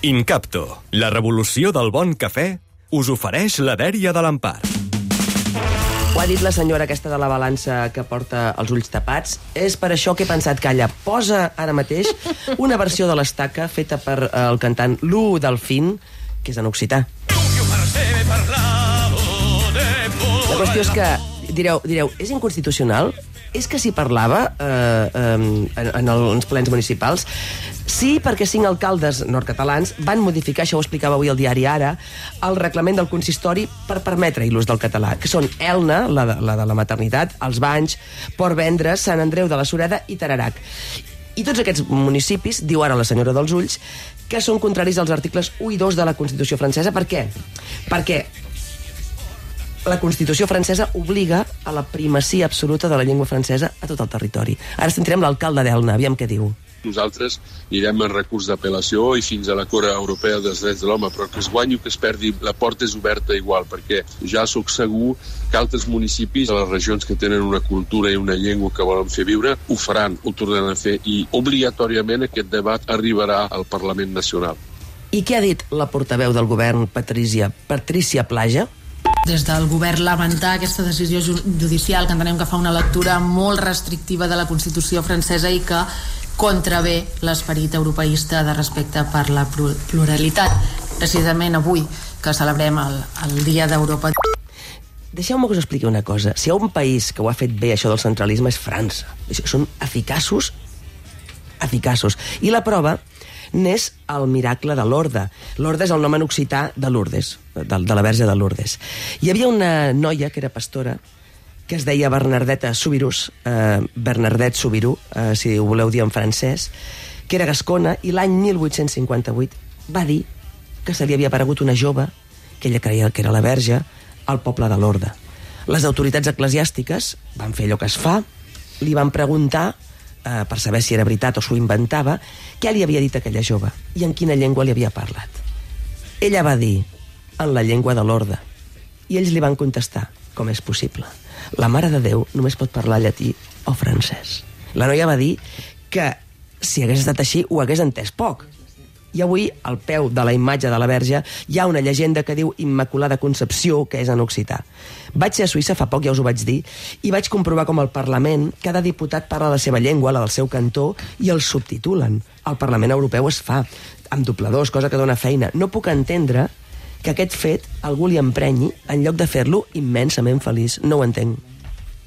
Incapto, la revolució del bon cafè, us ofereix la dèria de l'Empar. Ho ha dit la senyora aquesta de la balança que porta els ulls tapats. És per això que he pensat que ella posa ara mateix una versió de l'estaca feta per eh, el cantant Lu Delfín, que és en occità. La qüestió és que direu, direu és inconstitucional? És que s'hi parlava eh, eh, en, en els plens municipals? Sí, perquè cinc alcaldes nord-catalans van modificar, això ho explicava avui el diari Ara, el reglament del consistori per permetre-hi l'ús del català, que són Elna, la de, la de la maternitat, els Banys, Port Vendres, Sant Andreu de la Sureda i Tararac. I tots aquests municipis, diu ara la senyora dels Ulls, que són contraris als articles 1 i 2 de la Constitució francesa. Per què? Perquè la Constitució francesa obliga a la primacia absoluta de la llengua francesa a tot el territori. Ara sentirem l'alcalde d'Elna, aviam què diu. Nosaltres irem en recurs d'apel·lació i fins a la Cora Europea dels Drets de l'Home, però que es guanyi o que es perdi, la porta és oberta igual, perquè ja sóc segur que altres municipis a les regions que tenen una cultura i una llengua que volen fer viure, ho faran, ho tornaran a fer, i obligatòriament aquest debat arribarà al Parlament Nacional. I què ha dit la portaveu del govern, Patricia, Patricia Plaja? Des del govern lamentar aquesta decisió judicial que entenem que fa una lectura molt restrictiva de la Constitució francesa i que contravé l'esperit europeista de respecte per la pluralitat. Precisament avui que celebrem el, el Dia d'Europa. Deixeu-me que us expliqui una cosa. Si hi ha un país que ho ha fet bé, això del centralisme, és França. Són eficaços, eficaços. I la prova n'és el miracle de l'Orde. L'Orde és el nom en occità de Lourdes, de, de la Verge de Lourdes. Hi havia una noia que era pastora que es deia Bernardeta Subirús, eh, Bernardet Subirú, eh, si ho voleu dir en francès, que era gascona, i l'any 1858 va dir que se li havia aparegut una jove, que ella creia que era la verge, al poble de l'Orde. Les autoritats eclesiàstiques van fer allò que es fa, li van preguntar eh, per saber si era veritat o s'ho inventava, què li havia dit aquella jove i en quina llengua li havia parlat. Ella va dir, en la llengua de l'orde. I ells li van contestar, com és possible? La Mare de Déu només pot parlar llatí o francès. La noia va dir que si hagués estat així ho hagués entès poc, i avui, al peu de la imatge de la Verge, hi ha una llegenda que diu Immaculada Concepció, que és en occità. Vaig ser a Suïssa fa poc, ja us ho vaig dir, i vaig comprovar com al Parlament cada diputat parla la seva llengua, la del seu cantó, i el subtitulen. Al Parlament Europeu es fa amb dobladors, cosa que dona feina. No puc entendre que aquest fet algú li emprenyi en lloc de fer-lo immensament feliç. No ho entenc.